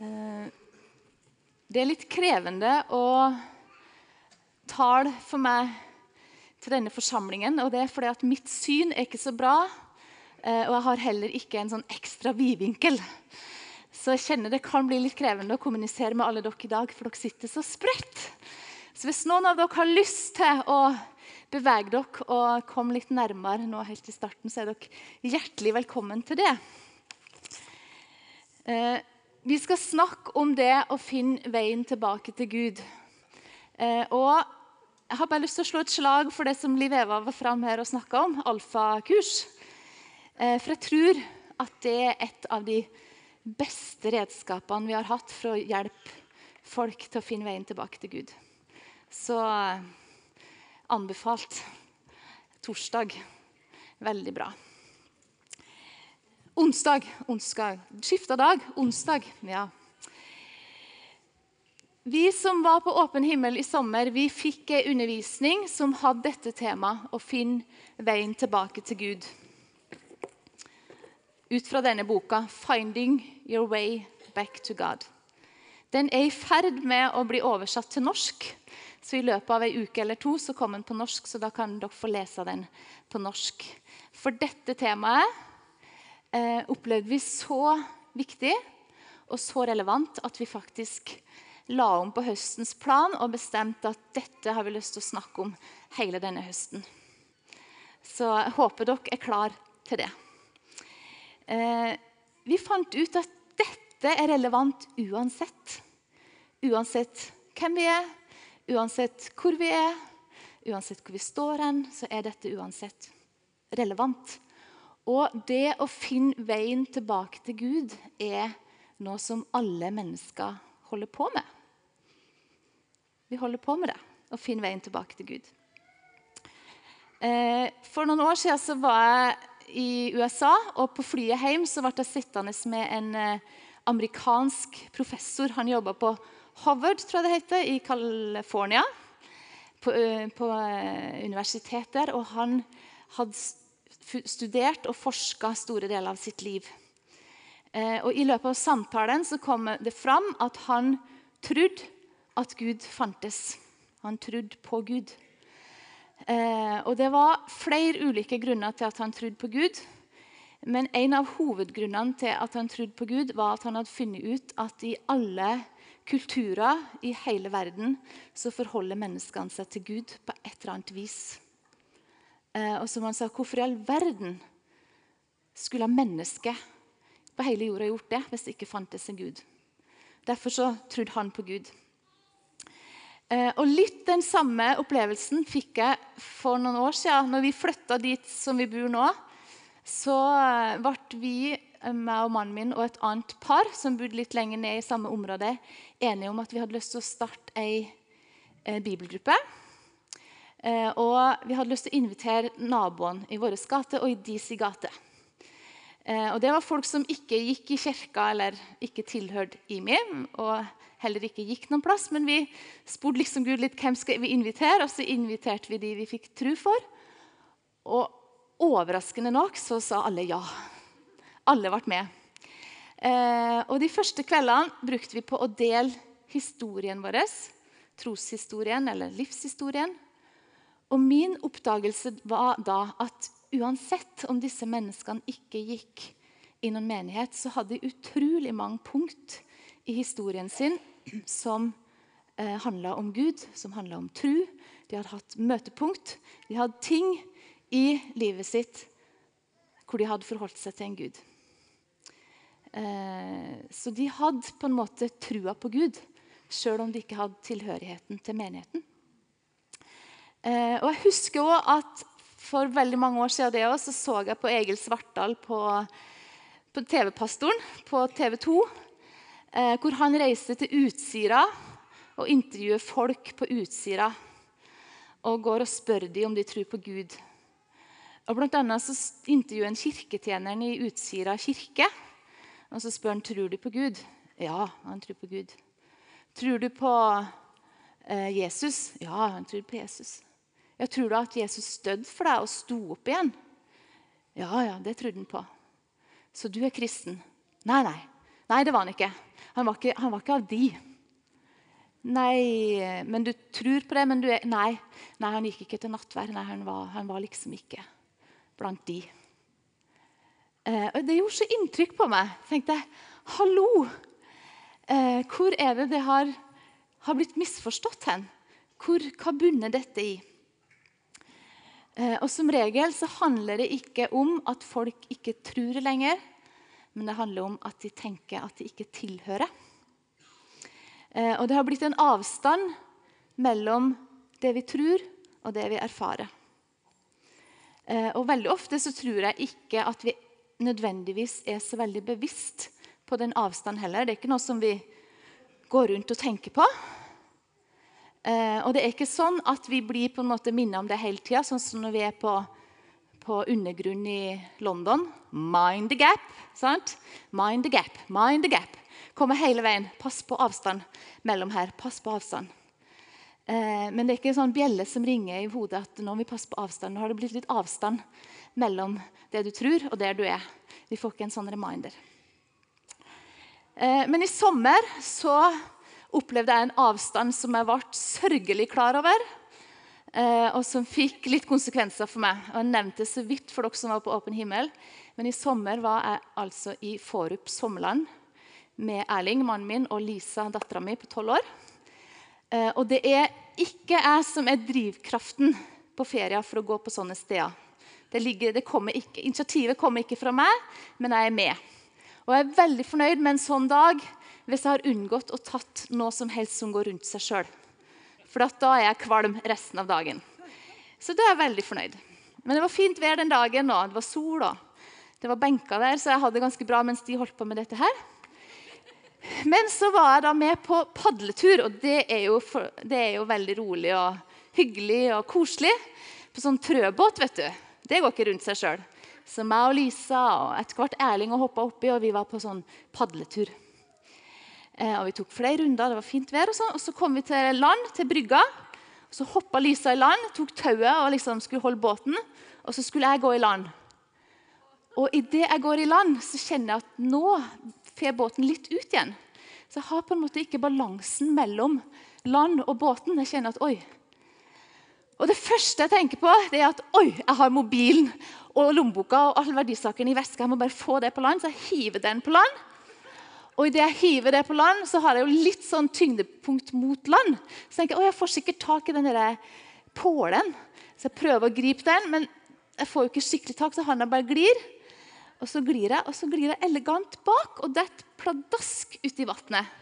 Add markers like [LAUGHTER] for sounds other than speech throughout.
Eh, det er litt krevende å tale for meg til denne forsamlingen. og Det er fordi at mitt syn er ikke så bra, eh, og jeg har heller ikke en sånn ekstra vidvinkel. Så jeg kjenner det kan bli litt krevende å kommunisere med alle dere i dag, for dere sitter så spredt. Så hvis noen av dere har lyst til å bevege dere og komme litt nærmere nå helt i starten, så er dere hjertelig velkommen til det. Vi skal snakke om det å finne veien tilbake til Gud. Eh, og jeg har bare lyst til å slå et slag for det som Liv Eva var fram her og snakka om, alfakurs. Eh, for jeg tror at det er et av de beste redskapene vi har hatt for å hjelpe folk til å finne veien tilbake til Gud. Så eh, anbefalt. Torsdag. Veldig bra. Onsdag. onsdag. Skifta dag. Onsdag. Ja. Vi som var på Åpen himmel i sommer, vi fikk en undervisning som hadde dette temaet å finne veien tilbake til Gud. Ut fra denne boka, 'Finding Your Way Back to God'. Den er i ferd med å bli oversatt til norsk. Så I løpet av ei uke eller to så kom den på norsk, så da kan dere få lese den på norsk. For dette temaet eh, opplevde vi så viktig og så relevant at vi faktisk la om på høstens plan og bestemte at dette har vi lyst til å snakke om hele denne høsten. Så jeg håper dere er klar til det. Eh, vi fant ut at dette er relevant uansett. Uansett hvem vi er, uansett hvor vi er, uansett hvor vi står hen, så er dette uansett relevant. Og det å finne veien tilbake til Gud er noe som alle mennesker holder på med. Vi holder på med det, å finne veien tilbake til Gud. Eh, for noen år siden var jeg i USA, og på flyet hjem ble jeg sittende med en eh, amerikansk professor. Han jobba på Howard, tror jeg det heter, i California. På, eh, på universitet der. Og han hadde studert og forska store deler av sitt liv. Og I løpet av samtalen så kom det fram at han trodde at Gud fantes. Han trodde på Gud. Eh, og Det var flere ulike grunner til at han trodde på Gud. Men en av hovedgrunnene til at han trodde på Gud, var at han hadde funnet ut at i alle kulturer i hele verden så forholder menneskene seg til Gud på et eller annet vis. Eh, og som han sa, Hvorfor i all verden skulle mennesket på hele jorda gjort det hvis det ikke fantes en Gud? Derfor så trodde han på Gud. Eh, og Litt den samme opplevelsen fikk jeg for noen år siden. Når vi flytta dit som vi bor nå, så eh, ble vi, meg og mannen min og et annet par som bodde litt lenger ned i samme område, enige om at vi hadde lyst til å starte ei bibelgruppe. Og vi hadde lyst til å invitere naboene i vår gate og i deres gate. Og Det var folk som ikke gikk i kirka eller ikke tilhørte IMI. og heller ikke gikk noen plass. Men vi spurte liksom Gud litt hvem skal vi invitere, og så inviterte vi de vi fikk tro for. Og overraskende nok så sa alle ja. Alle ble med. Eh, og De første kveldene brukte vi på å dele historien vår. Troshistorien eller livshistorien. Og min oppdagelse var da at uansett om disse menneskene ikke gikk i noen menighet, så hadde de utrolig mange punkt i historien sin som eh, handla om Gud, som handla om tru. De hadde hatt møtepunkt. De hadde ting i livet sitt hvor de hadde forholdt seg til en Gud. Eh, så de hadde på en måte trua på Gud, sjøl om de ikke hadde tilhørigheten til menigheten. Eh, og Jeg husker også at for veldig mange år siden det også, så, så jeg på Egil Svartdal på, på TV-pastoren på TV 2 eh, hvor han reiser til Utsira og intervjuer folk på Utsira. Og går og spør dem om de tror på Gud. Og Blant annet så intervjuer han kirketjeneren i Utsira kirke. Og så spør han tror du på Gud. Ja, han tror på Gud. Tror du på eh, Jesus? Ja, han tror på Jesus. Ja, Tror du at Jesus døde for deg og sto opp igjen? Ja, ja, det trodde han på. Så du er kristen? Nei, nei. Nei, det var han ikke. Han var ikke, han var ikke av de. Nei, men du tror på det, men du er Nei, nei han gikk ikke til nattverd. Nei, han var, han var liksom ikke blant de. Eh, Det gjorde så inntrykk på meg. Jeg tenkte hallo! Eh, hvor er det det har, har blitt misforstått hen? Hvor, hva bunner dette i? Eh, og Som regel så handler det ikke om at folk ikke tror lenger, men det handler om at de tenker at de ikke tilhører. Eh, og det har blitt en avstand mellom det vi tror, og det vi erfarer. Eh, og veldig ofte så tror jeg ikke at vi nødvendigvis er så veldig bevisst på den avstanden heller. Det er ikke noe som vi går rundt og tenker på. Eh, og det er ikke sånn at vi blir på en måte minnet om det hele tida, sånn som når vi er på, på undergrunn i London. Mind the gap. sant? Mind the gap, mind the gap. Kommer hele veien. Pass på avstand mellom her. Pass på avstand. Eh, men det er ikke en sånn bjelle som ringer i hodet at nå må vi passe på avstand. Nå har det blitt litt avstand mellom det du tror, og der du er. Vi får ikke en sånn reminder. Eh, men i sommer så opplevde jeg en avstand som jeg ble sørgelig klar over. Eh, og som fikk litt konsekvenser for meg. Og Jeg nevnte så vidt for dere som var på Åpen himmel. Men i sommer var jeg altså i Forup sommerland med Erling, mannen min, og Lisa, dattera mi på tolv år. Eh, og det er ikke jeg som er drivkraften på ferier for å gå på sånne steder. Det ligger, det kommer ikke, initiativet kommer ikke fra meg, men jeg er med. Og jeg er veldig fornøyd med en sånn dag hvis jeg har unngått å tatt noe som helst som går rundt seg sjøl. For da er jeg kvalm resten av dagen. Så da er jeg veldig fornøyd. Men det var fint vær den dagen. Og det var sol. og Det var benker der, så jeg hadde det ganske bra mens de holdt på med dette her. Men så var jeg da med på padletur, og det er jo, for, det er jo veldig rolig og hyggelig og koselig. På sånn trøbåt, vet du. Det går ikke rundt seg sjøl. Så meg og Lisa og etter hvert Erling hoppa oppi, og vi var på sånn padletur. Eh, og Vi tok flere runder, det var fint vær. Og så, og så kom vi til land, til brygga. Så hoppa Lisa i land, tok tauet og liksom skulle holde båten. Og så skulle jeg gå i land. Og idet jeg går i land, så kjenner jeg at nå får båten litt ut igjen. Så jeg har på en måte ikke balansen mellom land og båten. Jeg kjenner at oi. Og Det første jeg tenker på, det er at oi, jeg har mobilen og lommeboka og alle verdisakene i veska. Jeg må bare få det på land, så jeg hiver den på land. Og idet jeg hiver det på land, så har jeg jo litt sånn tyngdepunkt mot land. Så tenker jeg, å, jeg får sikkert tak i den pålen. Så jeg prøver å gripe den, men jeg får jo ikke skikkelig tak, så handa bare glir. Og så glir jeg, og så glir jeg elegant bak og detter pladask uti vannet.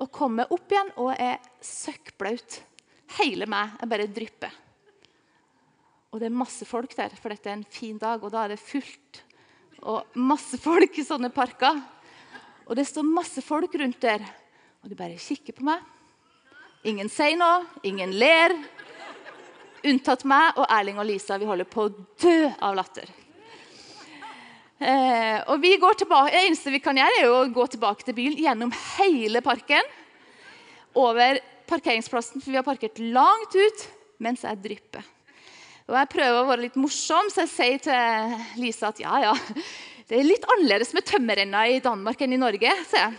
Og kommer opp igjen og er søkkblaut. Hele meg er bare drypper. Og det er masse folk der, for dette er en fin dag, og da er det fullt. Og masse folk i sånne parker. Og det står masse folk rundt der, og de bare kikker på meg. Ingen sier noe, ingen ler. Unntatt meg og Erling og Lisa. Vi holder på å dø av latter. Eh, og vi går tilbake, Det eneste vi kan gjøre, er å gå tilbake til bilen gjennom hele parken. Over parkeringsplassen, for vi har parkert langt ut mens jeg drypper. Og Jeg prøver å være litt morsom, så jeg sier til Lisa at ja, ja, det er litt annerledes med tømmerrenna i Danmark enn i Norge. Så jeg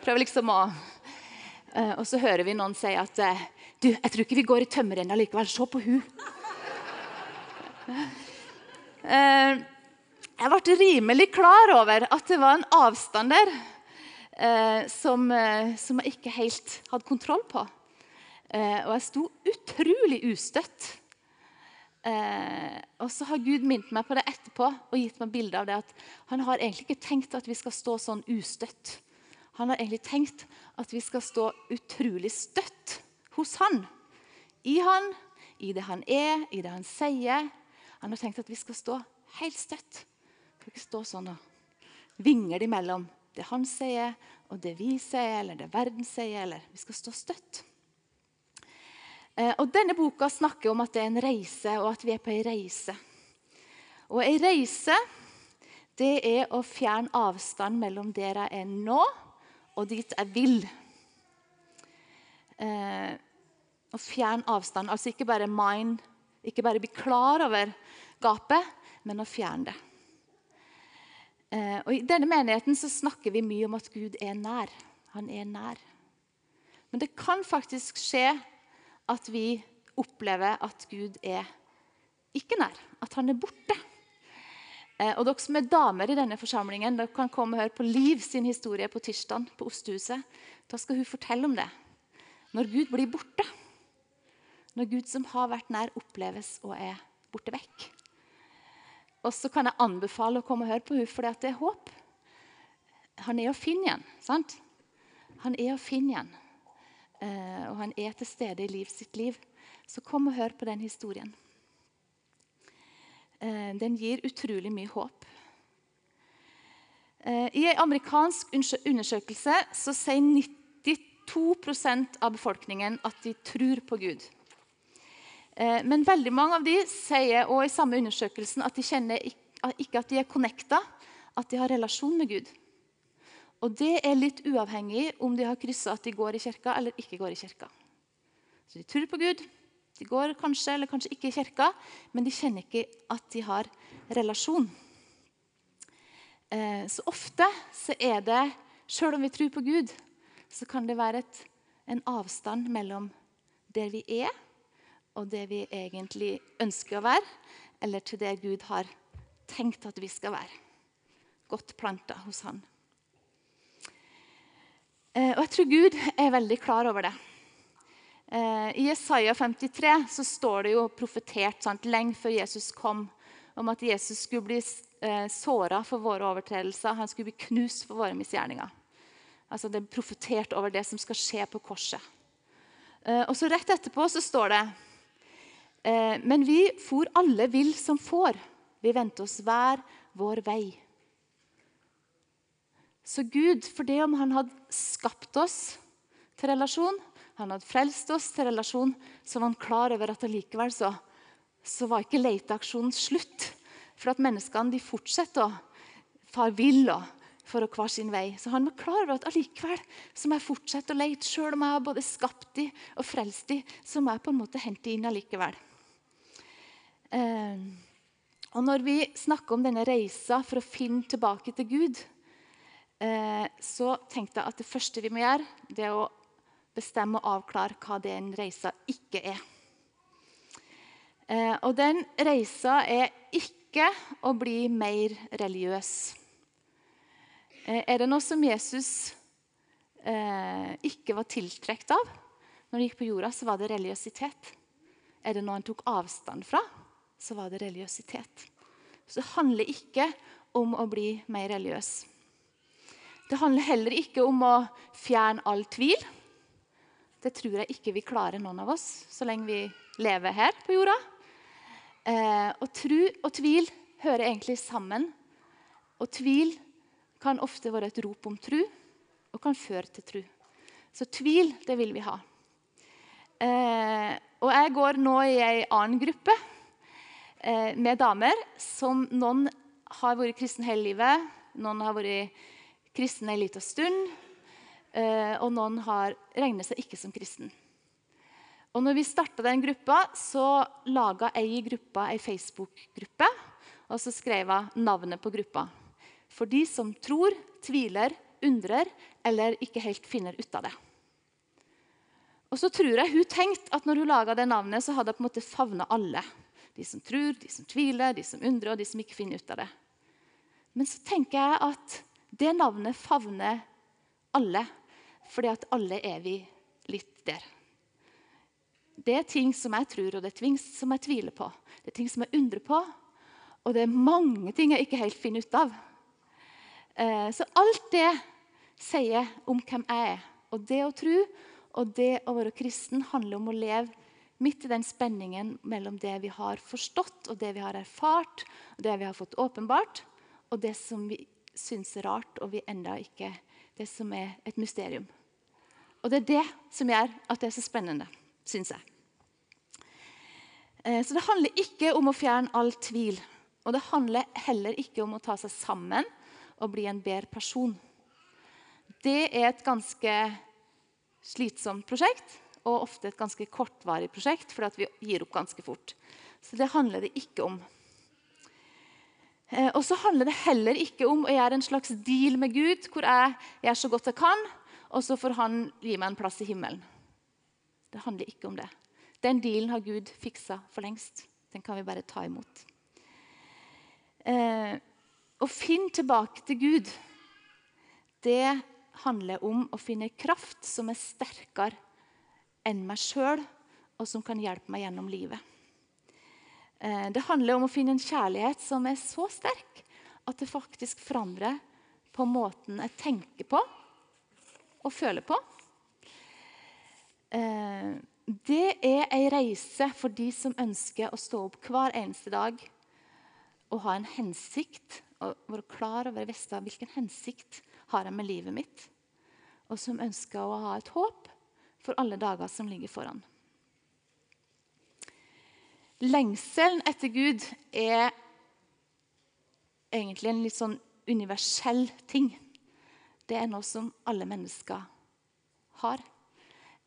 prøver liksom å eh, Og så hører vi noen si at eh, du, jeg tror ikke vi går i tømmerrenna likevel. Se på hun. Eh, jeg ble rimelig klar over at det var en avstand der som, som, jeg ikke helt hadde kontroll på. Og jeg sto utrolig ustøtt. Eh, og så har Gud minnet meg på det etterpå og gitt meg bilde av det at han har egentlig ikke tenkt at vi skal stå sånn ustøtt. Han har egentlig tenkt at vi skal stå utrolig støtt hos han. I han, i det han er, i det han sier. Han har tenkt at vi skal stå helt støtt. Kan ikke stå sånn og vingle imellom det han sier, og det vi sier, eller det verden sier. eller Vi skal stå støtt. Eh, og Denne boka snakker om at det er en reise, og at vi er på ei reise. Og ei reise det er å fjerne avstand mellom der jeg er nå, og dit jeg vil. Eh, å fjerne avstand. Altså ikke bare mind, ikke bare bli klar over gapet, men å fjerne det. Eh, og I denne menigheten så snakker vi mye om at Gud er nær. Han er nær. Men det kan faktisk skje at vi opplever at Gud er ikke nær. At han er borte. Eh, og dere som er damer i denne forsamlingen, dere kan komme og høre på Liv sin historie på tirsdag på Ostehuset. Da skal hun fortelle om det. Når Gud blir borte. Når Gud som har vært nær, oppleves og er borte vekk. Og så kan jeg anbefale å komme og høre på henne, for det er håp. Han er å finne igjen. sant? Han er å finne igjen. Eh, og han er til stede i liv sitt liv. Så kom og hør på den historien. Eh, den gir utrolig mye håp. Eh, I en amerikansk undersøkelse så sier 92% av befolkningen at de tror på Gud. Men veldig mange av de sier også i samme undersøkelsen at de kjenner ikke at de er connecta, at de har relasjon med Gud. Og Det er litt uavhengig om de har kryssa at de går i kirka eller ikke går i kirka. Så De tror på Gud, de går kanskje eller kanskje ikke i kirka, men de kjenner ikke at de har relasjon. Eh, så ofte så er det, sjøl om vi tror på Gud, så kan det være et, en avstand mellom der vi er, og det vi egentlig ønsker å være, eller til det Gud har tenkt at vi skal være. Godt planta hos Han. Eh, og jeg tror Gud er veldig klar over det. Eh, I Isaiah 53 så står det jo profetert sant, lenge før Jesus kom, om at Jesus skulle bli eh, såra for våre overtredelser. Han skulle bli knust for våre misgjerninger. Altså Det er profetert over det som skal skje på korset. Og så Rett etterpå så står det Men vi for alle vill som får. Vi vendte oss hver vår vei. Så Gud, for det om han hadde skapt oss til relasjon, han hadde frelst oss til relasjon, så var han klar over at allikevel så, så var ikke leteaksjonen slutt. For at menneskene de fortsetter å far vill for å hver sin vei. Så han var klar over at allikevel så må jeg fortsette å lete. Selv om jeg har både skapt de og frelst de, så må jeg på en måte hente inn allikevel. Eh, og når vi snakker om denne reisa for å finne tilbake til Gud, så tenkte jeg at det første vi må gjøre, det er å bestemme og avklare hva den reisa ikke er. Eh, og den reisa er ikke å bli mer religiøs. Eh, er det noe som Jesus ikke var tiltrukket av når han gikk på jorda, så var det religiøsitet. Er det noe han tok avstand fra, så var det religiøsitet. Så det handler ikke om å bli mer religiøs. Det handler heller ikke om å fjerne all tvil. Det tror jeg ikke vi klarer, noen av oss, så lenge vi lever her på jorda. Eh, og tro og tvil hører egentlig sammen. Og tvil kan ofte være et rop om tro, og kan føre til tro. Så tvil, det vil vi ha. Eh, og jeg går nå i ei annen gruppe eh, med damer som noen har vært kristne hele livet. Noen har vært kristen en liten stund, eh, og noen har regner seg ikke som kristen. Og når vi starta den gruppa, så laga ei i gruppa ei Facebook-gruppe. Og så skrev hun navnet på gruppa. For de som tror, tviler, undrer eller ikke helt finner ut av det. Og så tror jeg Hun tenkte at når hun laga det navnet, så hadde hun på en måte favna alle. De som tror, de som tviler, de som undrer, og de som ikke finner ut av det. Men så tenker jeg at det navnet favner alle, fordi at alle er vi litt der. Det er ting som jeg tror, og det er ting som jeg tviler på. Det er ting som jeg undrer på, og det er mange ting jeg ikke helt finner ut av. Eh, så alt det sier om hvem jeg er. Og det å tro og det å være kristen handler om å leve midt i den spenningen mellom det vi har forstått, og det vi har erfart, og det vi har fått åpenbart, og det som vi syns rart, og vi enda ikke det som er et mysterium. Og det er det som gjør at det er så spennende, syns jeg. Eh, så det handler ikke om å fjerne all tvil. Og det handler heller ikke om å ta seg sammen og bli en bedre person. Det er et ganske slitsomt prosjekt, og ofte et ganske kortvarig prosjekt, fordi vi gir opp ganske fort. Så det handler det ikke om. Eh, og så handler det heller ikke om å gjøre en slags deal med Gud, hvor jeg gjør så godt jeg kan, og så får han gi meg en plass i himmelen. Det handler ikke om det. Den dealen har Gud fiksa for lengst. Den kan vi bare ta imot. Eh, å finne tilbake til Gud, det handler om å finne kraft som er sterkere enn meg sjøl, og som kan hjelpe meg gjennom livet. Eh, det handler om å finne en kjærlighet som er så sterk at det faktisk forandrer på måten jeg tenker på og føler på. Eh, det er ei reise for de som ønsker å stå opp hver eneste dag og ha en hensikt. og Være klar over vite hvilken hensikt har jeg med livet mitt. Og som ønsker å ha et håp for alle dager som ligger foran. Lengselen etter Gud er egentlig en litt sånn universell ting. Det er noe som alle mennesker har,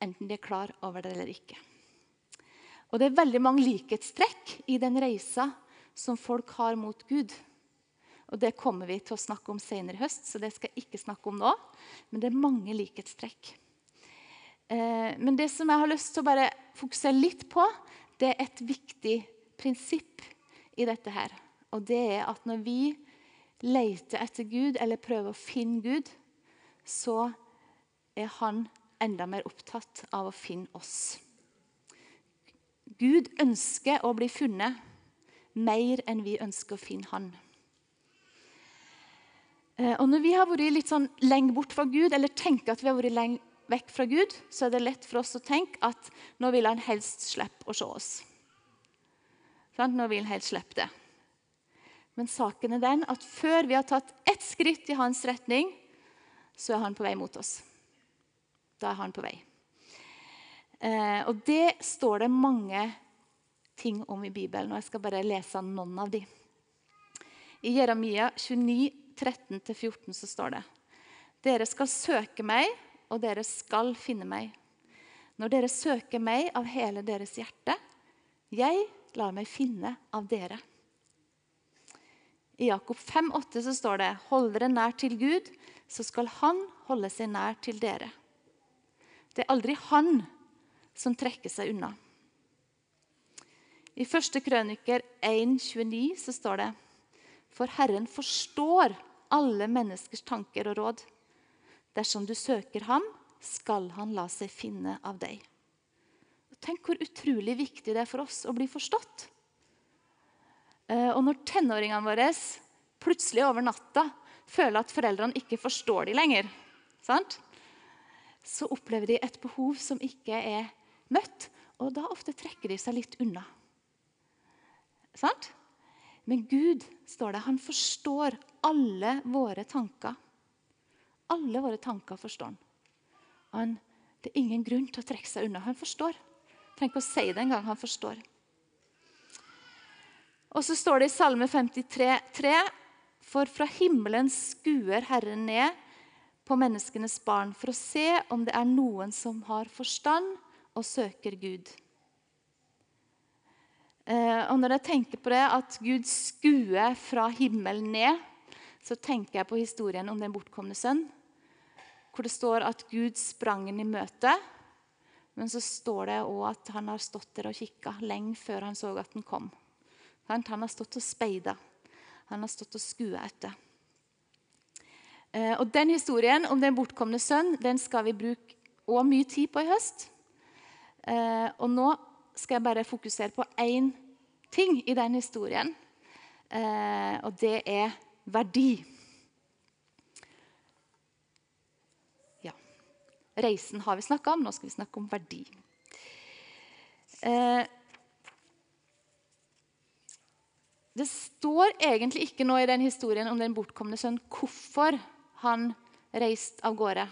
enten de er klar over det eller ikke. Og Det er veldig mange likhetstrekk i den reisa som folk har mot Gud. Og Det kommer vi til å snakke om senere i høst, så det skal jeg ikke snakke om nå. Men det er mange likhetstrekk. Eh, men det som jeg har lyst til å bare fokusere litt på, det er et viktig prinsipp i dette her. Og det er at når vi leter etter Gud eller prøver å finne Gud, så er han enda mer opptatt av å finne oss. Gud ønsker å bli funnet mer enn vi ønsker å finne han. Eh, og Når vi har vært litt sånn lenge bort fra Gud, eller tenker at vi har vært lenge vekk fra Gud, så er det lett for oss å tenke at nå vil han helst slippe å se oss. Nå vil han helst slippe det. Men saken er den at før vi har tatt ett skritt i hans retning, så er han på vei mot oss. Da er han på vei. Eh, og det står det mange ting om i Bibelen, og jeg skal bare lese noen av dem. I Jeremia 29, 13-14 så står det Dere skal søke meg, og dere skal finne meg. Når dere søker meg av hele deres hjerte, jeg lar meg finne av dere. I Jakob 5,8 så står det Hold dere nær til Gud, så skal Han holde seg nær til dere. Det er aldri Han som trekker seg unna. I 1. krøniker 1,29 så står det For Herren forstår alle menneskers tanker og råd. Dersom du søker ham, skal han la seg finne av deg. Tenk hvor utrolig viktig det er for oss å bli forstått. Eh, og når tenåringene våre plutselig over natta føler at foreldrene ikke forstår dem lenger, sant? så opplever de et behov som ikke er møtt. Og da ofte trekker de seg litt unna. Sant? Men Gud, står det, han forstår alle våre tanker. Alle våre tanker forstår han. han. Det er ingen grunn til å trekke seg unna. Han forstår. Tenk å si det en gang. Han forstår. Og så står det i Salme 53, 3, For fra himmelen skuer Herren ned på menneskenes barn for å se om det er noen som har forstand og søker Gud. Eh, og Når jeg tenker på det at Gud skuer fra himmelen ned, så tenker jeg på historien om den bortkomne sønn. Hvor det står at Gud sprang ham i møte. Men så står det òg at han har stått der og kikka lenge før han så at den kom. Han har stått og speida. Han har stått og skua etter. Eh, og Den historien om den bortkomne sønn den skal vi bruke også mye tid på i høst. Eh, og Nå skal jeg bare fokusere på én ting i den historien. Eh, og det er verdi. Ja. Reisen har vi snakka om, nå skal vi snakke om verdi. Det står egentlig ikke noe i den historien om den bortkomne sønn hvorfor han reiste av gårde.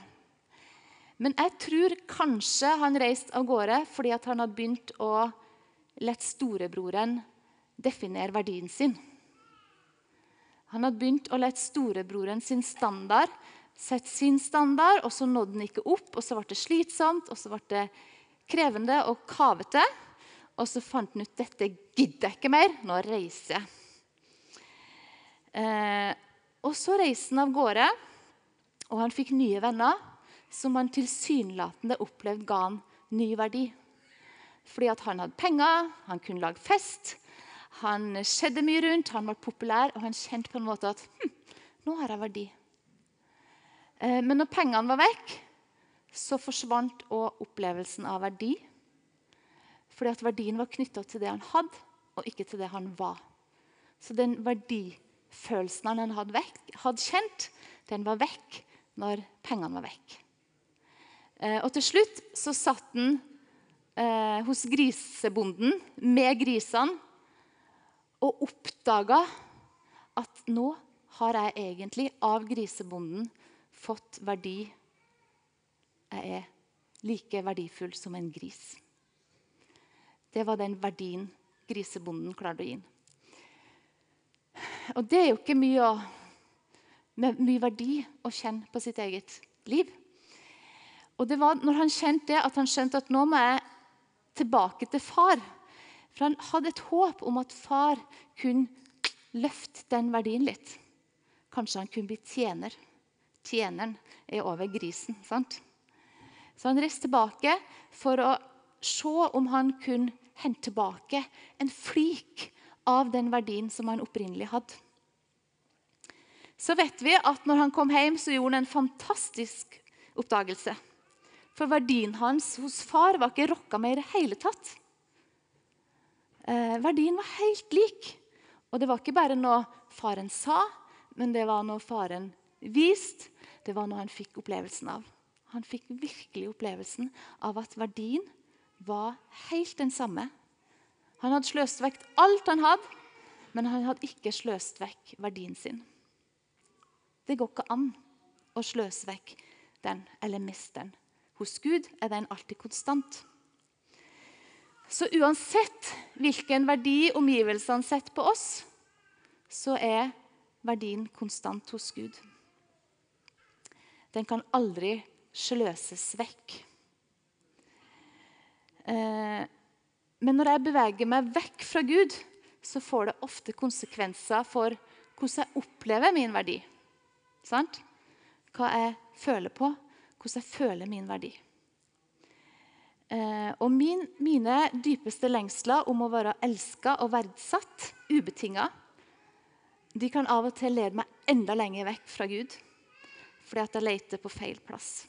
Men jeg tror kanskje han reiste av gårde fordi han hadde begynt å la storebroren definere verdien sin. Han hadde begynt å la storebroren sin standard sette sin standard, og så nådde den ikke opp. og Så ble det slitsomt, og så ble det krevende og kavete. Og så fant han ut dette gidder jeg ikke mer. Nå reiser jeg. Eh, og så reiste han av gårde, og han fikk nye venner. som han tilsynelatende opplevde ga han ny verdi. Fordi at han hadde penger, han kunne lage fest, han skjedde mye rundt, han var populær, og han kjente på en måte at hm, nå har jeg verdi. Eh, men når pengene var vekk, så forsvant òg opplevelsen av verdi. Fordi at verdien var knytta til det han hadde, og ikke til det han var. Så den verdifølelsen han hadde, vekk, hadde kjent, den var vekk når pengene var vekk. Eh, og til slutt så satt han eh, hos grisebonden med grisene og oppdaga at nå har jeg egentlig av grisebonden fått verdi. Jeg er like verdifull som en gris. Det var den verdien grisebonden klarte å gi. Og det er jo ikke mye, med mye verdi å kjenne på sitt eget liv. Og det var når han kjente det, at han skjønte at nå må jeg tilbake til far. For han hadde et håp om at far kunne løfte den verdien litt. Kanskje han kunne bli tjener. Tjeneren er over grisen. sant? Så han reiste tilbake for å se om han kunne hente tilbake en flik av den verdien som han opprinnelig hadde. Så vet vi at når han kom hjem, så gjorde han en fantastisk oppdagelse. For verdien hans hos far var ikke rokka med i det hele tatt. Eh, verdien var helt lik. Og det var ikke bare noe faren sa, men det var noe faren viste. Det var noe han fikk opplevelsen av. Han fikk virkelig opplevelsen av at verdien var helt den samme. Han hadde sløst vekk alt han hadde, men han hadde ikke sløst vekk verdien sin. Det går ikke an å sløse vekk den eller miste den. Hos Gud er den alltid konstant. Så uansett hvilken verdi omgivelsene setter på oss, så er verdien konstant hos Gud. Den kan aldri sløses vekk. Eh, men når jeg beveger meg vekk fra Gud, så får det ofte konsekvenser for hvordan jeg opplever min verdi. Sant? Hva jeg føler på, hvordan jeg føler min verdi. Eh, og min, mine dypeste lengsler om å være elska og verdsatt ubetinga, de kan av og til lede meg enda lenger vekk fra Gud fordi at jeg leter på feil plass.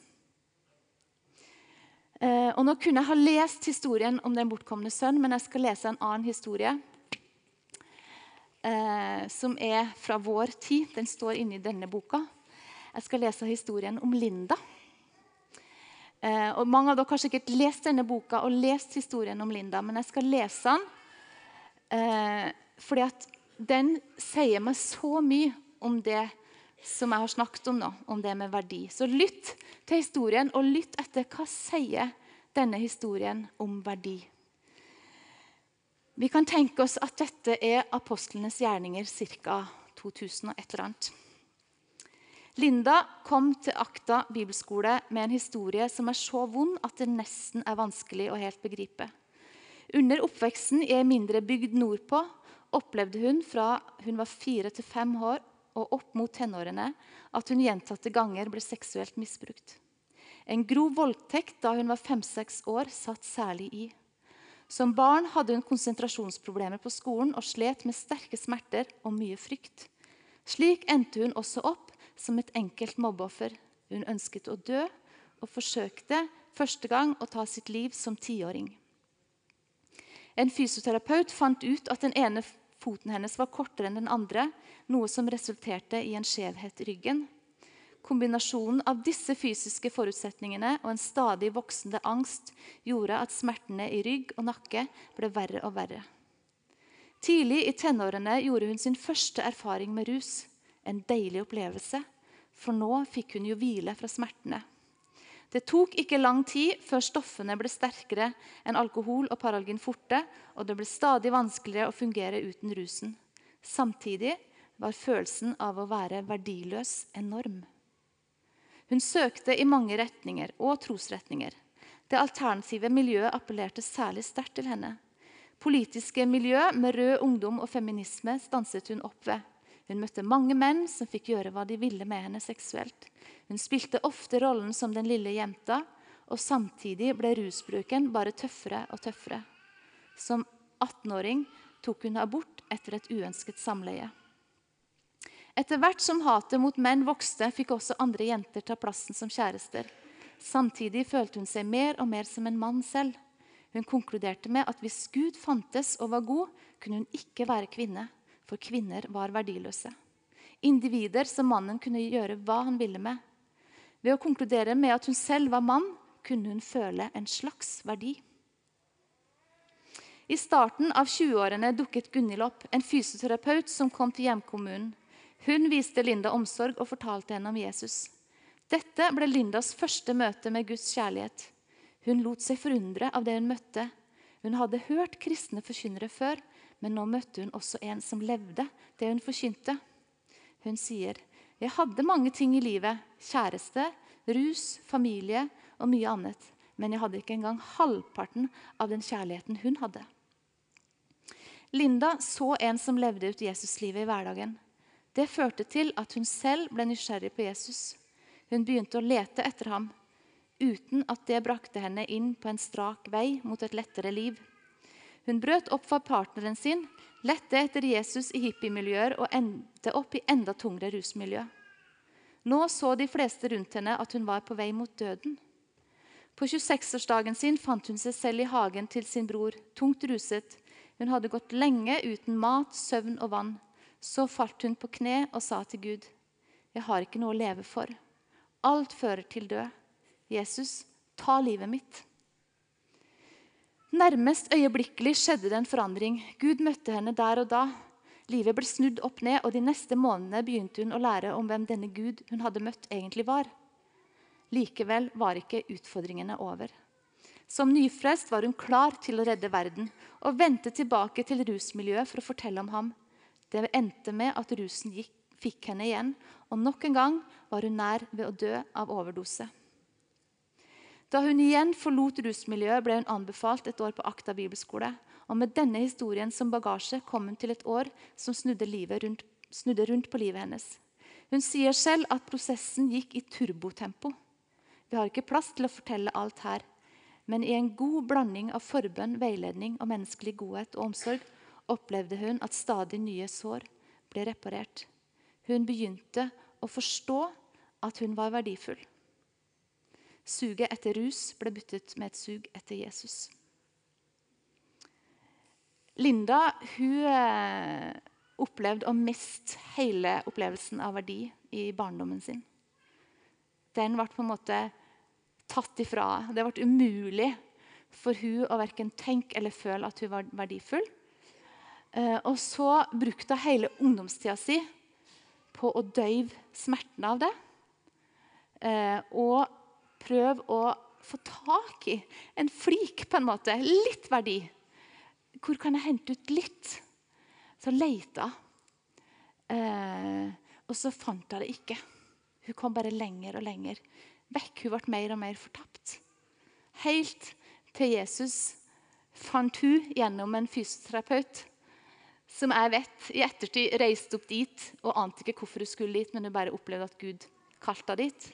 Eh, og nå kunne jeg ha lest historien om den bortkomne sønn, men jeg skal lese en annen historie. Eh, som er fra vår tid. Den står inni denne boka. Jeg skal lese historien om Linda. Eh, og Mange av dere har sikkert lest denne boka og lest historien om Linda, men jeg skal lese den fordi at den sier meg så mye om det som jeg har snakket om nå, om det med verdi. Så lytt til historien, og lytt etter hva sier denne historien om verdi. Vi kan tenke oss at dette er apostlenes gjerninger ca. 2000 og et eller annet. Linda kom til Akta bibelskole med en historie som er så vond at det nesten er vanskelig å helt begripe. Under oppveksten i ei mindre bygd nordpå opplevde hun fra hun var fire til fem år og opp mot tenårene at hun gjentatte ganger ble seksuelt misbrukt. En grov voldtekt da hun var fem-seks år, satt særlig i. Som barn hadde hun konsentrasjonsproblemer på skolen og slet med sterke smerter og mye frykt. Slik endte hun også opp som et enkelt mobbeoffer. Hun ønsket å dø og forsøkte første gang å ta sitt liv som tiåring. En fysioterapeut fant ut at den ene foten hennes var kortere enn den andre, noe som resulterte i en skjevhet i ryggen. Kombinasjonen av disse fysiske forutsetningene og en stadig voksende angst gjorde at smertene i rygg og nakke ble verre og verre. Tidlig i tenårene gjorde hun sin første erfaring med rus. En deilig opplevelse, for nå fikk hun jo hvile fra smertene. Det tok ikke lang tid før stoffene ble sterkere enn alkohol og Paralgin forte, og det ble stadig vanskeligere å fungere uten rusen. Samtidig var følelsen av å være verdiløs enorm. Hun søkte i mange retninger og trosretninger. Det alternative miljøet appellerte særlig sterkt til henne. Politiske miljø med rød ungdom og feminisme stanset hun opp ved. Hun møtte mange menn som fikk gjøre hva de ville med henne seksuelt. Hun spilte ofte rollen som den lille jenta, og samtidig ble rusbruken bare tøffere og tøffere. Som 18-åring tok hun abort etter et uønsket samleie. Etter hvert som hatet mot menn vokste, fikk også andre jenter ta plassen som kjærester. Samtidig følte hun seg mer og mer som en mann selv. Hun konkluderte med at hvis Gud fantes og var god, kunne hun ikke være kvinne, for kvinner var verdiløse. Individer som mannen kunne gjøre hva han ville med. Ved å konkludere med at hun selv var mann, kunne hun føle en slags verdi. I starten av 20-årene dukket Gunhild opp, en fysioterapeut som kom til hjemkommunen. Hun viste Linda omsorg og fortalte henne om Jesus. Dette ble Lindas første møte med Guds kjærlighet. Hun lot seg forundre av det hun møtte. Hun hadde hørt kristne forkynnere før, men nå møtte hun også en som levde det hun forkynte. Hun sier, 'Jeg hadde mange ting i livet. Kjæreste, rus, familie og mye annet. Men jeg hadde ikke engang halvparten av den kjærligheten hun hadde.' Linda så en som levde ut Jesuslivet i hverdagen. Det førte til at hun selv ble nysgjerrig på Jesus. Hun begynte å lete etter ham, uten at det brakte henne inn på en strak vei mot et lettere liv. Hun brøt opp fra partneren sin, lette etter Jesus i hippiemiljøer og endte opp i enda tungere rusmiljø. Nå så de fleste rundt henne at hun var på vei mot døden. På 26-årsdagen sin fant hun seg selv i hagen til sin bror, tungt ruset. Hun hadde gått lenge uten mat, søvn og vann. Så falt hun på kne og sa til Gud, 'Jeg har ikke noe å leve for. Alt fører til død. Jesus, ta livet mitt.' Nærmest øyeblikkelig skjedde det en forandring. Gud møtte henne der og da. Livet ble snudd opp ned, og de neste månedene begynte hun å lære om hvem denne Gud hun hadde møtt, egentlig var. Likevel var ikke utfordringene over. Som nyfrelst var hun klar til å redde verden og vendte tilbake til rusmiljøet for å fortelle om ham. Det endte med at rusen gikk, fikk henne igjen, og nok en gang var hun nær ved å dø av overdose. Da hun igjen forlot rusmiljøet, ble hun anbefalt et år på Akta bibelskole. Og med denne historien som bagasje kom hun til et år som snudde, rundt, snudde rundt på livet hennes. Hun sier selv at prosessen gikk i turbotempo. Vi har ikke plass til å fortelle alt her. Men i en god blanding av forbønn, veiledning og menneskelig godhet og omsorg opplevde hun at stadig nye sår ble reparert. Hun begynte å forstå at hun var verdifull. Suget etter rus ble byttet med et sug etter Jesus. Linda hun eh, opplevde å miste hele opplevelsen av verdi i barndommen sin. Den ble på en måte tatt ifra Det ble umulig for hun å verken tenke eller føle at hun var verdifull. Eh, og så brukte hun hele ungdomstida si på å døyve smerten av det. Eh, og prøv å få tak i en flik, på en måte. Litt verdi. Hvor kan jeg hente ut litt? Så leita eh, og så fant hun det ikke. Hun kom bare lenger og lenger vekk. Hun ble mer og mer fortapt. Helt til Jesus fant hun gjennom en fysioterapeut som jeg vet i ettertid reiste opp dit og ante ikke hvorfor hun skulle dit, men hun bare opplevde at Gud kalte henne dit.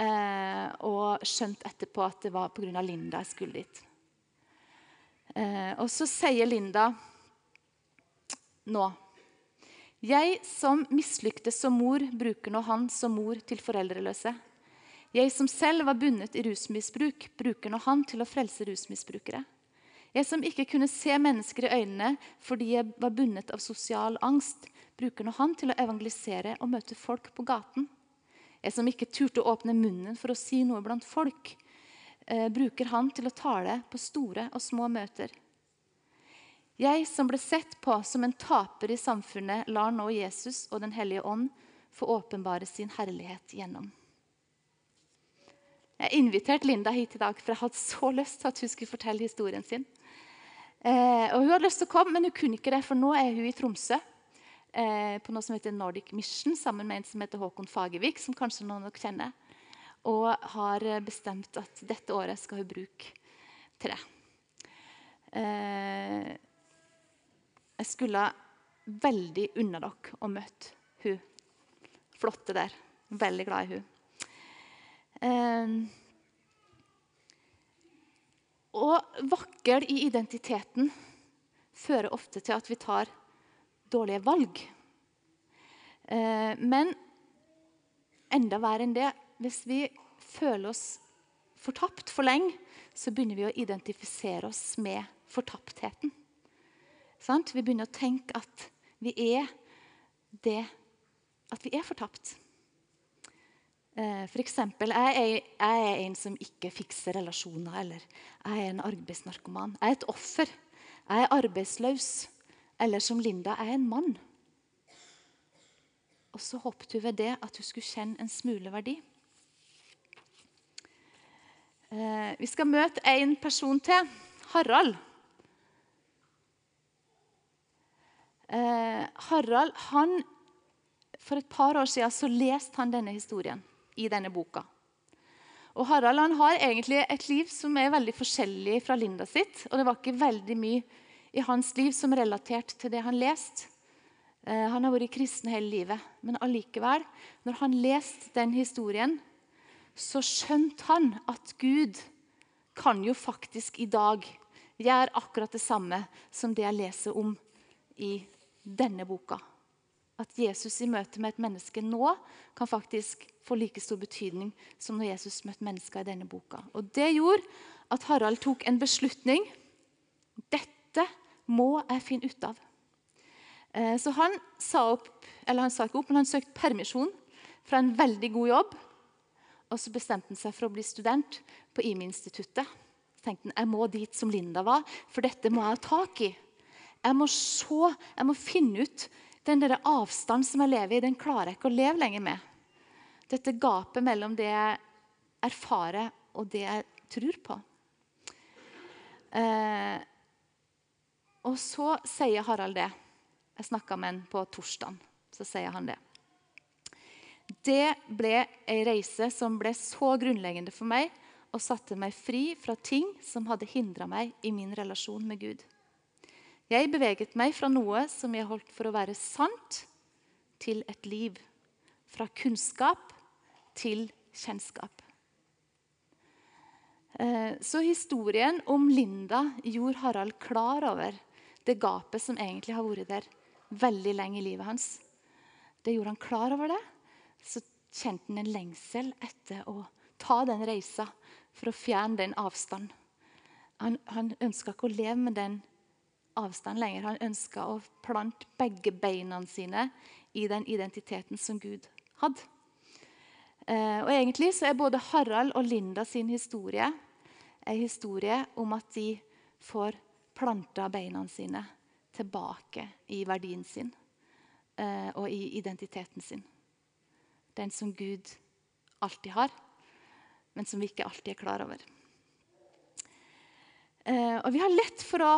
Eh, og skjønte etterpå at det var pga. Linda jeg skulle dit. Eh, og så sier Linda nå Jeg som mislyktes som mor, bruker nå han som mor til foreldreløse. Jeg som selv var bundet i rusmisbruk, bruker nå han til å frelse rusmisbrukere. Jeg som ikke kunne se mennesker i øynene fordi jeg var bundet av sosial angst, bruker nå han til å evangelisere og møte folk på gaten. Jeg som ikke turte å åpne munnen for å si noe blant folk, eh, bruker han til å tale på store og små møter. Jeg som ble sett på som en taper i samfunnet, lar nå Jesus og Den hellige ånd få åpenbare sin herlighet gjennom. Jeg inviterte Linda hit i dag, for jeg hadde så lyst til at hun skulle fortelle historien sin. Eh, og Hun hadde lyst til å komme, men hun kunne ikke det, for nå er hun i Tromsø eh, på noe som heter Nordic Mission, sammen med en som heter Håkon Fagervik, som kanskje noen av dere kjenner. Og har bestemt at dette året skal hun bruke tre. Eh, jeg skulle veldig unna dere å møte hun flotte der. Veldig glad i hun. Eh, og vakkel i identiteten fører ofte til at vi tar dårlige valg. Uh, men enda verre enn det hvis vi føler oss fortapt for lenge, så begynner vi å identifisere oss med fortaptheten. Vi begynner å tenke at vi er det At vi er fortapt. Eh, for eksempel, jeg er en som ikke fikser relasjoner. Eller jeg er en arbeidsnarkoman. Jeg er et offer. Jeg er arbeidsløs. Eller som Linda, er en mann. Og så håpet hun ved det at hun skulle kjenne en smule verdi. Eh, vi skal møte en person til. Harald. Eh, Harald han, For et par år siden så leste han denne historien i denne boka. Og Harald han har egentlig et liv som er veldig forskjellig fra Linda sitt. Og det var ikke veldig mye i hans liv som er relatert til det han leste. Eh, han har vært kristen hele livet, men allikevel, når han leste den historien, så skjønte han at Gud kan jo faktisk i dag gjøre akkurat det samme som det jeg leser om i denne boka. At Jesus i møte med et menneske nå kan faktisk få like stor betydning som når Jesus møtte mennesker i denne boka. Og Det gjorde at Harald tok en beslutning. Dette må jeg finne ut av. Eh, så han sa opp, eller han sa ikke opp, men han søkte permisjon fra en veldig god jobb og så bestemte han seg for å bli student på IMI-instituttet. Tenkte han jeg må dit som Linda var, for dette må jeg ha tak i. Jeg må se, jeg må finne ut den der avstanden som jeg lever i. Den klarer jeg ikke å leve lenger med. Dette gapet mellom det jeg erfarer, og det jeg tror på. Eh, og så sier Harald det. Jeg snakka med han på torsdag. Så sier han det. Det ble ei reise som ble så grunnleggende for meg og satte meg fri fra ting som hadde hindra meg i min relasjon med Gud. Jeg beveget meg fra noe som jeg holdt for å være sant, til et liv. Fra kunnskap til kjennskap. Eh, så historien om Linda gjorde Harald klar over det gapet som egentlig har vært der veldig lenge i livet hans. Det gjorde han klar over det så kjente han en lengsel etter å ta den reisa for å fjerne den avstanden. Han, han ønska ikke å leve med den avstanden lenger. Han ønska å plante begge beina sine i den identiteten som Gud hadde. Eh, og egentlig så er både Harald og Linda sin historie en historie om at de får planta beina sine tilbake i verdien sin eh, og i identiteten sin. Den som Gud alltid har, men som vi ikke alltid er klar over. Eh, og Vi har lett for å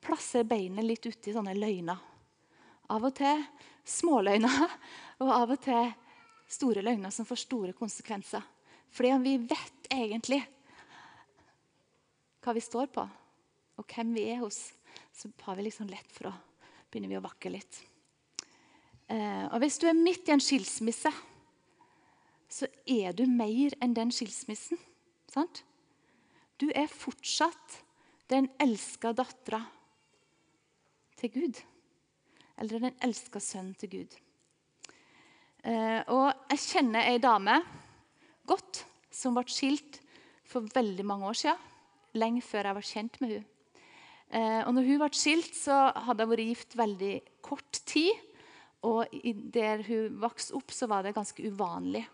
plassere beinet litt uti sånne løgner. Av og til småløgner, [LAUGHS] og av og til store løgner som får store konsekvenser. Fordi om vi vet egentlig hva vi står på, og hvem vi er hos, så har vi liksom lett for å begynne vi å vakke litt. Eh, og Hvis du er midt i en skilsmisse, så er du mer enn den skilsmissen. Sant? Du er fortsatt den elska dattera til Gud. Eller den elska sønnen til Gud. Eh, og jeg kjenner ei dame godt som ble skilt for veldig mange år siden. Lenge før jeg var kjent med henne. Eh, og når hun ble skilt, så hadde hun vært gift veldig kort tid. Og der hun vokste opp, så var det ganske uvanlig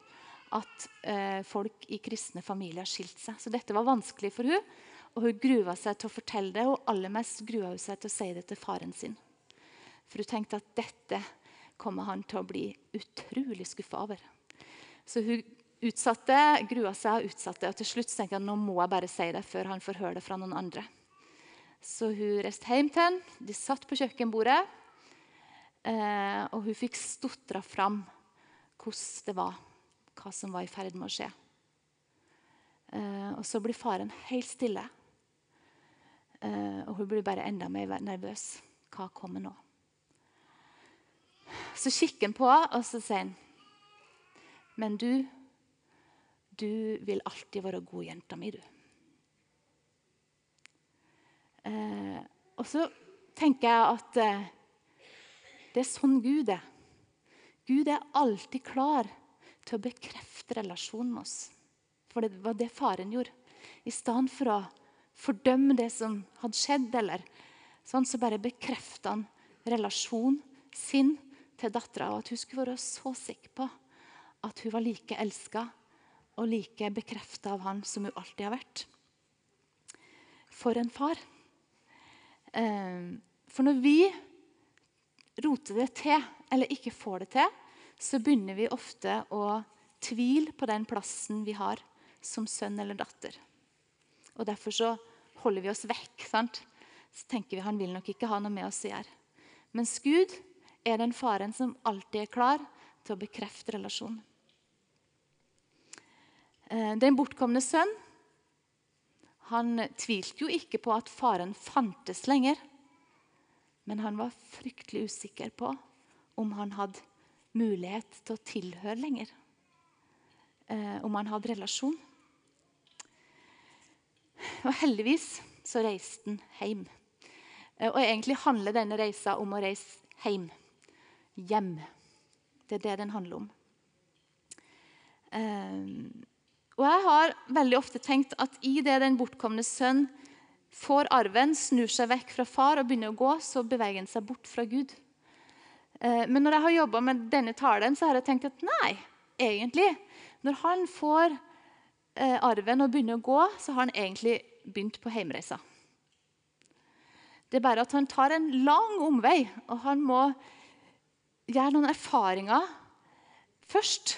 at eh, folk i kristne familier skilte seg. Så dette var vanskelig for hun, og hun grua seg til å fortelle det. Og aller mest grua hun seg til å si det til faren sin. For hun tenkte at dette kommer han til å bli utrolig skuffa over. Så hun utsatte, grua seg og utsatte. Og til slutt tenkte hun nå må jeg bare si det før han får høre det fra noen andre. Så hun reiste hjem til han. De satt på kjøkkenbordet. Eh, og hun fikk stotra fram hvordan det var, hva som var i ferd med å skje. Eh, og så blir faren helt stille. Eh, og hun blir bare enda mer nervøs. Hva kommer nå? så kikker han på og så sier han Men du, du vil alltid være god jenta mi, du. Eh, og så tenker jeg at eh, det er sånn Gud er. Gud er alltid klar til å bekrefte relasjonen med oss. For det var det faren gjorde. I stedet for å fordømme det som hadde skjedd, eller sånn, så bare bekrefta han relasjonen sin til dattera. Og at hun skulle være så sikker på at hun var like elska og like bekrefta av han som hun alltid har vært. For en far. Eh, for når vi roter det til, eller ikke får det til, så begynner vi ofte å tvile på den plassen vi har som sønn eller datter. Og Derfor så holder vi oss vekk. Sant? Så tenker vi han vil nok ikke ha noe med oss å gjøre. Mens Gud er den faren som alltid er klar til å bekrefte relasjonen. Eh, den bortkomne sønn han tvilte jo ikke på at faren fantes lenger. Men han var fryktelig usikker på om han hadde mulighet til å tilhøre lenger. Eh, om han hadde relasjon. Og heldigvis så reiste han hjem. Eh, og egentlig handler denne reisa om å reise hjem. Hjem. Det er det den handler om. Um, og jeg har veldig ofte tenkt at i det den bortkomne sønn får arven, snur seg vekk fra far og begynner å gå, så beveger han seg bort fra Gud. Uh, men når jeg har jobba med denne talen, så har jeg tenkt at nei, egentlig. Når han får uh, arven og begynner å gå, så har han egentlig begynt på heimreisa. Det er bare at han tar en lang omvei, og han må gjøre noen erfaringer først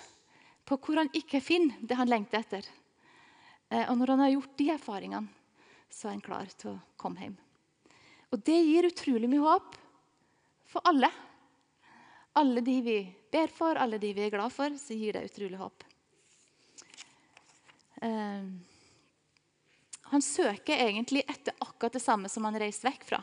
på hvor han ikke finner det han lengter etter. Eh, og når han har gjort de erfaringene, så er han klar til å komme hjem. Og det gir utrolig mye håp for alle. Alle de vi ber for, alle de vi er glad for, så gir det utrolig håp. Uh, han søker egentlig etter akkurat det samme som han reiste vekk fra.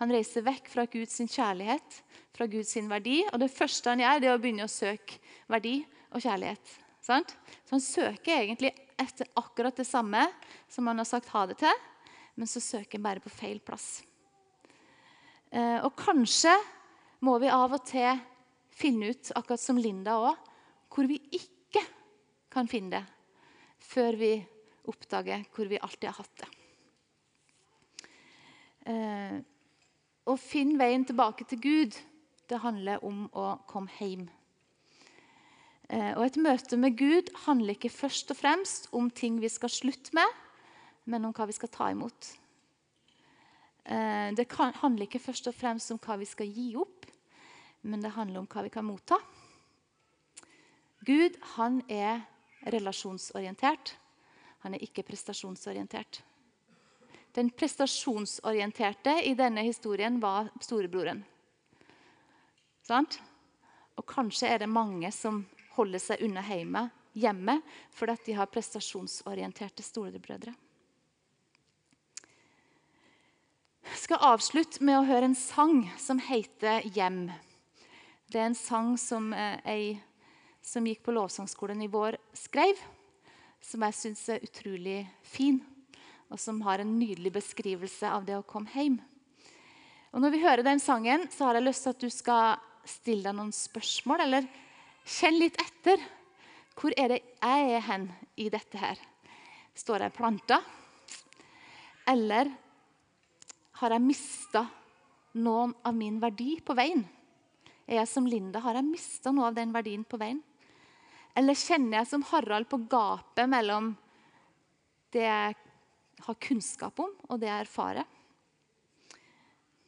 Han reiser vekk fra Guds kjærlighet, fra Guds verdi. Og det første han gjør, det er å begynne å søke verdi og kjærlighet. Så han søker egentlig etter akkurat det samme som han har sagt ha det til, men så søker han bare på feil plass. Eh, og kanskje må vi av og til finne ut, akkurat som Linda òg, hvor vi ikke kan finne det før vi oppdager hvor vi alltid har hatt det. Eh, å finne veien tilbake til Gud, det handler om å komme hjem. Eh, og Et møte med Gud handler ikke først og fremst om ting vi skal slutte med, men om hva vi skal ta imot. Eh, det handler ikke først og fremst om hva vi skal gi opp, men det handler om hva vi kan motta. Gud han er relasjonsorientert. Han er ikke prestasjonsorientert. Den prestasjonsorienterte i denne historien var storebroren. Sant? Og kanskje er det mange som holder seg unna hjemme, hjemme fordi de har prestasjonsorienterte storebrødre. Jeg skal avslutte med å høre en sang som heter 'Hjem'. Det er en sang som jeg ei som gikk på lovsangskolen i vår, skrev som jeg syns er utrolig fin, og som har en nydelig beskrivelse av det å komme hjem. Og Når vi hører den sangen, så har jeg lyst til at du skal stille deg noen spørsmål, eller kjenne litt etter. Hvor er det jeg er hen i dette her? Står jeg planta? Eller har jeg mista noen av min verdi på veien? Er jeg som Linda, har jeg mista noe av den verdien på veien? Eller kjenner jeg som Harald på gapet mellom det jeg har kunnskap om, og det jeg erfarer?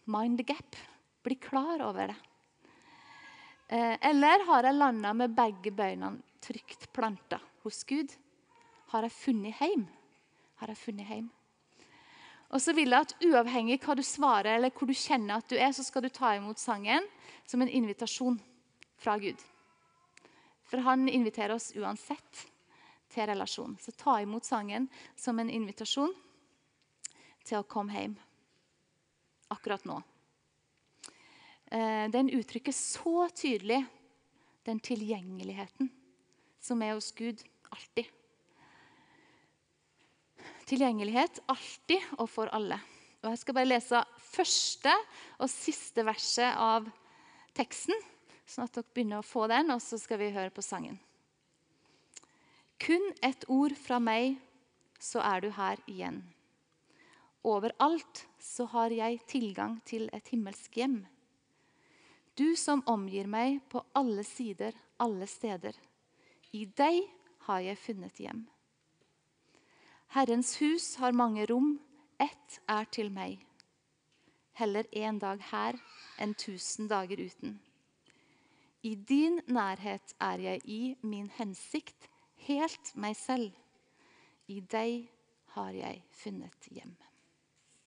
Mind the gap. Bli klar over det. Eh, eller har jeg landa med begge beina trygt planta hos Gud? Har jeg funnet heim? Har jeg funnet hjem? Og så vil jeg at Uavhengig hva du svarer, eller hvor du kjenner at du er, så skal du ta imot sangen som en invitasjon fra Gud. For han inviterer oss uansett til relasjon. Så ta imot sangen som en invitasjon til å komme hjem akkurat nå. Eh, den uttrykker så tydelig den tilgjengeligheten som er hos Gud alltid. Tilgjengelighet alltid og for alle. Og Jeg skal bare lese første og siste verset av teksten, sånn at dere begynner å få den, og så skal vi høre på sangen. Kun et ord fra meg, så er du her igjen. Overalt så har jeg tilgang til et himmelsk hjem. Du som omgir meg på alle sider, alle steder. I deg har jeg funnet hjem. Herrens hus har mange rom, ett er til meg. Heller en dag her enn tusen dager uten. I din nærhet er jeg i min hensikt helt meg selv. I deg har jeg funnet hjem.